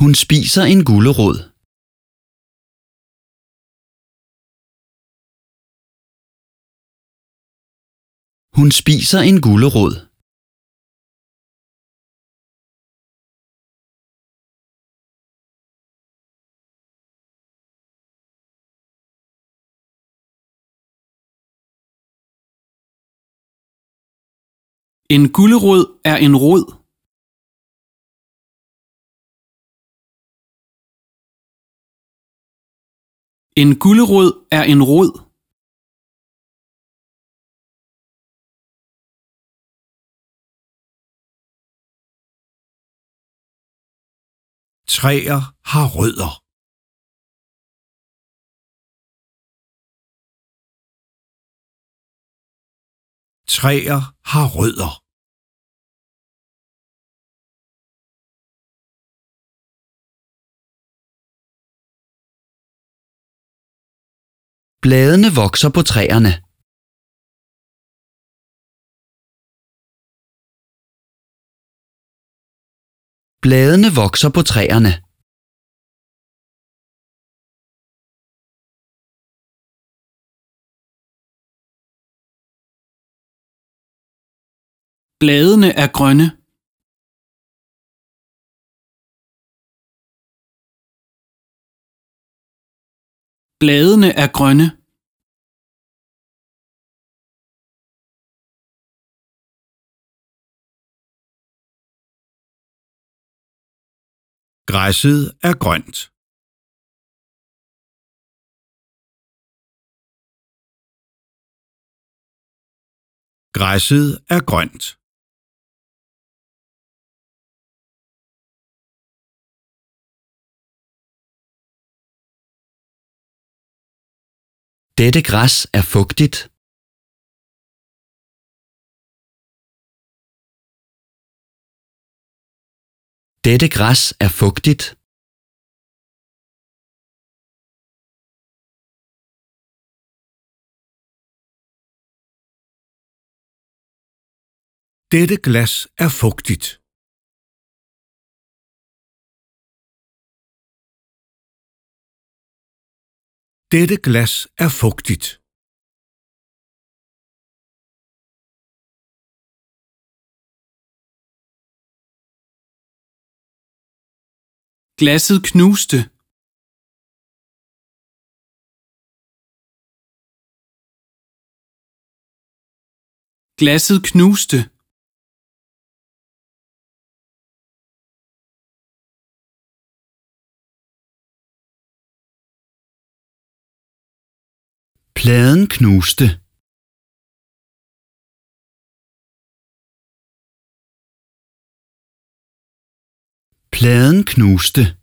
Hun spiser en gulerod. Hun spiser en gulerod. En gulerod er en rod. En gulerod er en rod. Træer har rødder. Træer har rødder. Bladene vokser på træerne. Bladene vokser på træerne. Bladene er grønne. Bladene er grønne. Græsset er grønt. Græsset er grønt. Dette græs er fugtigt. Dette græs er fugtigt. Dette glas er fugtigt. Dette glas er fugtigt. Glasset knuste. Glasset knuste. Pladen knuste. Pladen knuste.